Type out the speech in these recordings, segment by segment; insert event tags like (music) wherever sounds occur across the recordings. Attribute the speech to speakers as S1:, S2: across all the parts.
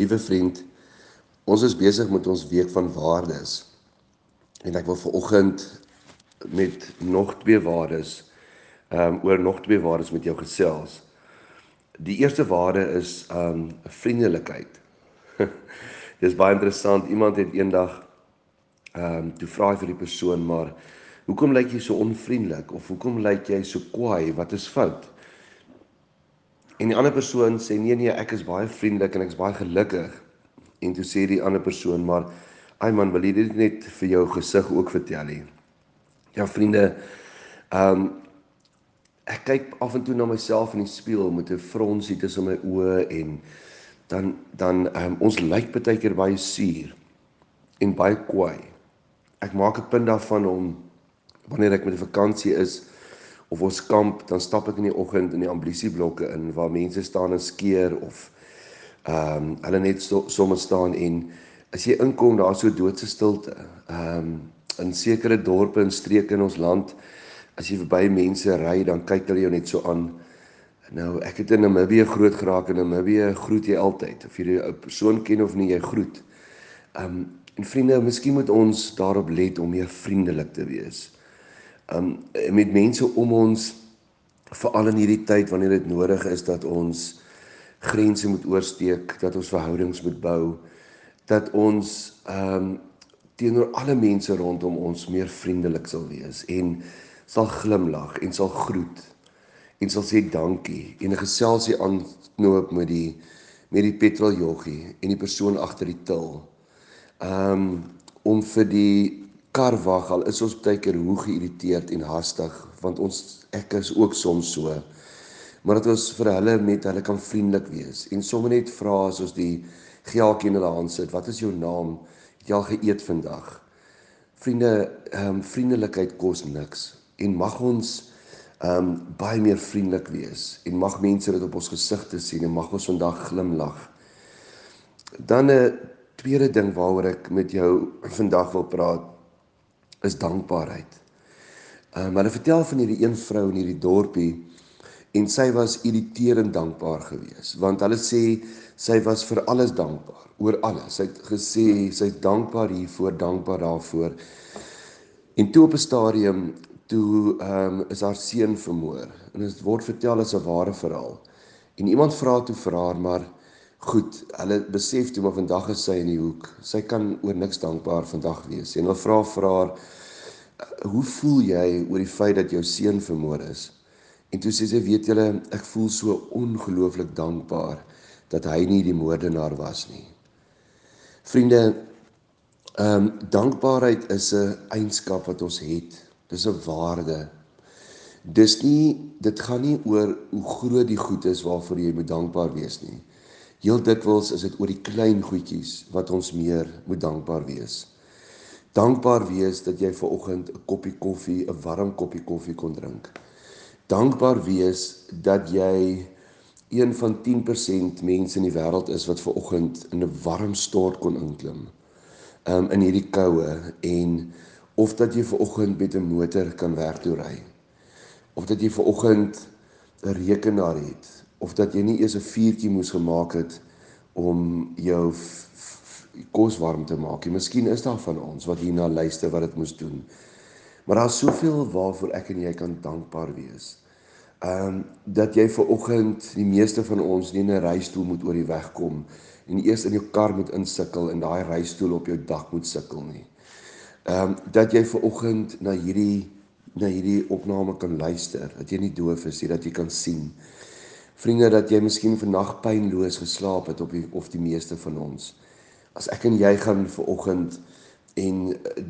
S1: Liewe vriend, ons is besig met ons week van waardes. En ek wil vanoggend met nog twee waardes ehm um, oor nog twee waardes met jou gesels. Die eerste waarde is ehm um, vriendelikheid. (laughs) Dis baie interessant. Iemand het eendag ehm um, toe vra hy vir die persoon maar hoekom lyk jy so onvriendelik of hoekom lyk jy so kwaai? Wat is fout? En die ander persoon sê nee nee, ek is baie vriendelik en ek is baie gelukkig. En toe sê die ander persoon maar ai man, wil jy dit net vir jou gesig ook vertel nie? Ja vriende, ehm um, ek kyk af en toe na myself in die spieël met 'n fronsie tussen my oë en dan dan um, ons lyk baie keer baie suur en baie kwaai. Ek maak 'n punt daarvan om wanneer ek met 'n vakansie is of ons kamp, dan stap ek in die oggend in die amblisieblokke in waar mense staan en skeer of ehm um, hulle net so, sommer staan en as jy inkom daar so doodse stilte. Ehm um, in sekere dorpe en streke in ons land as jy verby mense ry dan kyk hulle jou net so aan. Nou ek het in Namibië groot geraak en in Namibië groet jy altyd of jy 'n persoon ken of nie jy groet. Ehm um, en vriende, miskien moet ons daarop let om meer vriendelik te wees um, met mense om ons veral in hierdie tyd wanneer dit nodig is dat ons grense moet oorsteek, dat ons verhoudings moet bou, dat ons um, teenoor alle mense rondom ons meer vriendelik sal wees en sal glimlag en sal groet en sal sê dankie en 'n geselsie aanknoop met die met die petroljoggie en die persoon agter die til. Um, om vir die kar wag al is ons baie keer hoe geïrriteerd en hastig want ons ek is ook soms so. Maar dat ons vir hulle met hulle kan vriendelik wees en sommer net vra as ons die geeltjie in hulle hand sit wat is jou naam? Het jy al geëet vandag? Vriende ehm um, vriendelikheid kos niks en mag ons ehm um, baie meer vriendelik wees en mag mense dit op ons gesigte sien en mag ons vandag glimlag dan 'n tweede ding waaroor ek met jou vandag wil praat is dankbaarheid. Ehm um, hulle vertel van hierdie een vrou in hierdie dorpie en sy was irriterend dankbaar geweest want hulle sê sy was vir alles dankbaar, oor alles. Sy het gesê sy's dankbaar hiervoor, dankbaar daarvoor. En toe op 'n stadium toe ehm um, is haar seun vermoor en dit word vertel as 'n ware verhaal. En iemand vra toe vir haar maar goed, hulle besef toe maar vandag is sy in die hoek. Sy kan oor niks dankbaar vandag wees. En hulle vra vir haar hoe voel jy oor die feit dat jou seun vermoor is? En toe sê sy, weet julle, ek voel so ongelooflik dankbaar dat hy nie die moordenaar was nie. Vriende, ehm um, dankbaarheid is 'n eienskap wat ons het. Dis 'n waarde. Dis nie dit gaan nie oor hoe groot die goed is waarvoor jy moet dankbaar wees nie. Heel dikwels is dit oor die klein goedjies wat ons meer moet dankbaar wees dankbaar wees dat jy ver oggend 'n koppie koffie, 'n warm koppie koffie kon drink. Dankbaar wees dat jy een van 10% mense in die wêreld is wat ver oggend in 'n warm stort kon inklim. Um in hierdie koue en of dat jy ver oggend met 'n motor kan werk toe ry. Of dat jy ver oggend 'n rekenaar het of dat jy nie eers 'n vuurtjie moes gemaak het om jou kos warm te maak. En miskien is daar van ons wat hierna luister wat dit moes doen. Maar daar's soveel waarvoor ek en jy kan dankbaar wees. Ehm um, dat jy ver oggend die meeste van ons nie in 'n reistool moet oor die weg kom en eers in jou kar moet insukkel en daai reistool op jou dak moet sukkel nie. Ehm um, dat jy ver oggend na hierdie na hierdie opname kan luister, dat jy nie doof is nie, dat jy kan sien. Vriende, dat jy miskien vannag pynloos geslaap het op die, of die meeste van ons as ek en jy gaan ver oggend en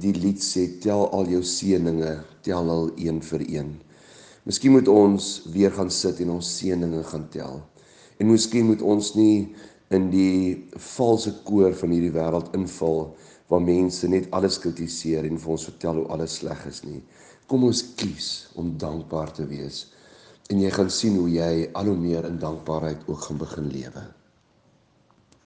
S1: die lied sê tel al jou seëninge tel al een vir een. Miskien moet ons weer gaan sit en ons seëninge gaan tel. En miskien moet ons nie in die valse koor van hierdie wêreld inval waar mense net alles kritiseer en vir ons vertel hoe alles sleg is nie. Kom ons kies om dankbaar te wees en jy gaan sien hoe jy al hoe meer in dankbaarheid ook gaan begin lewe.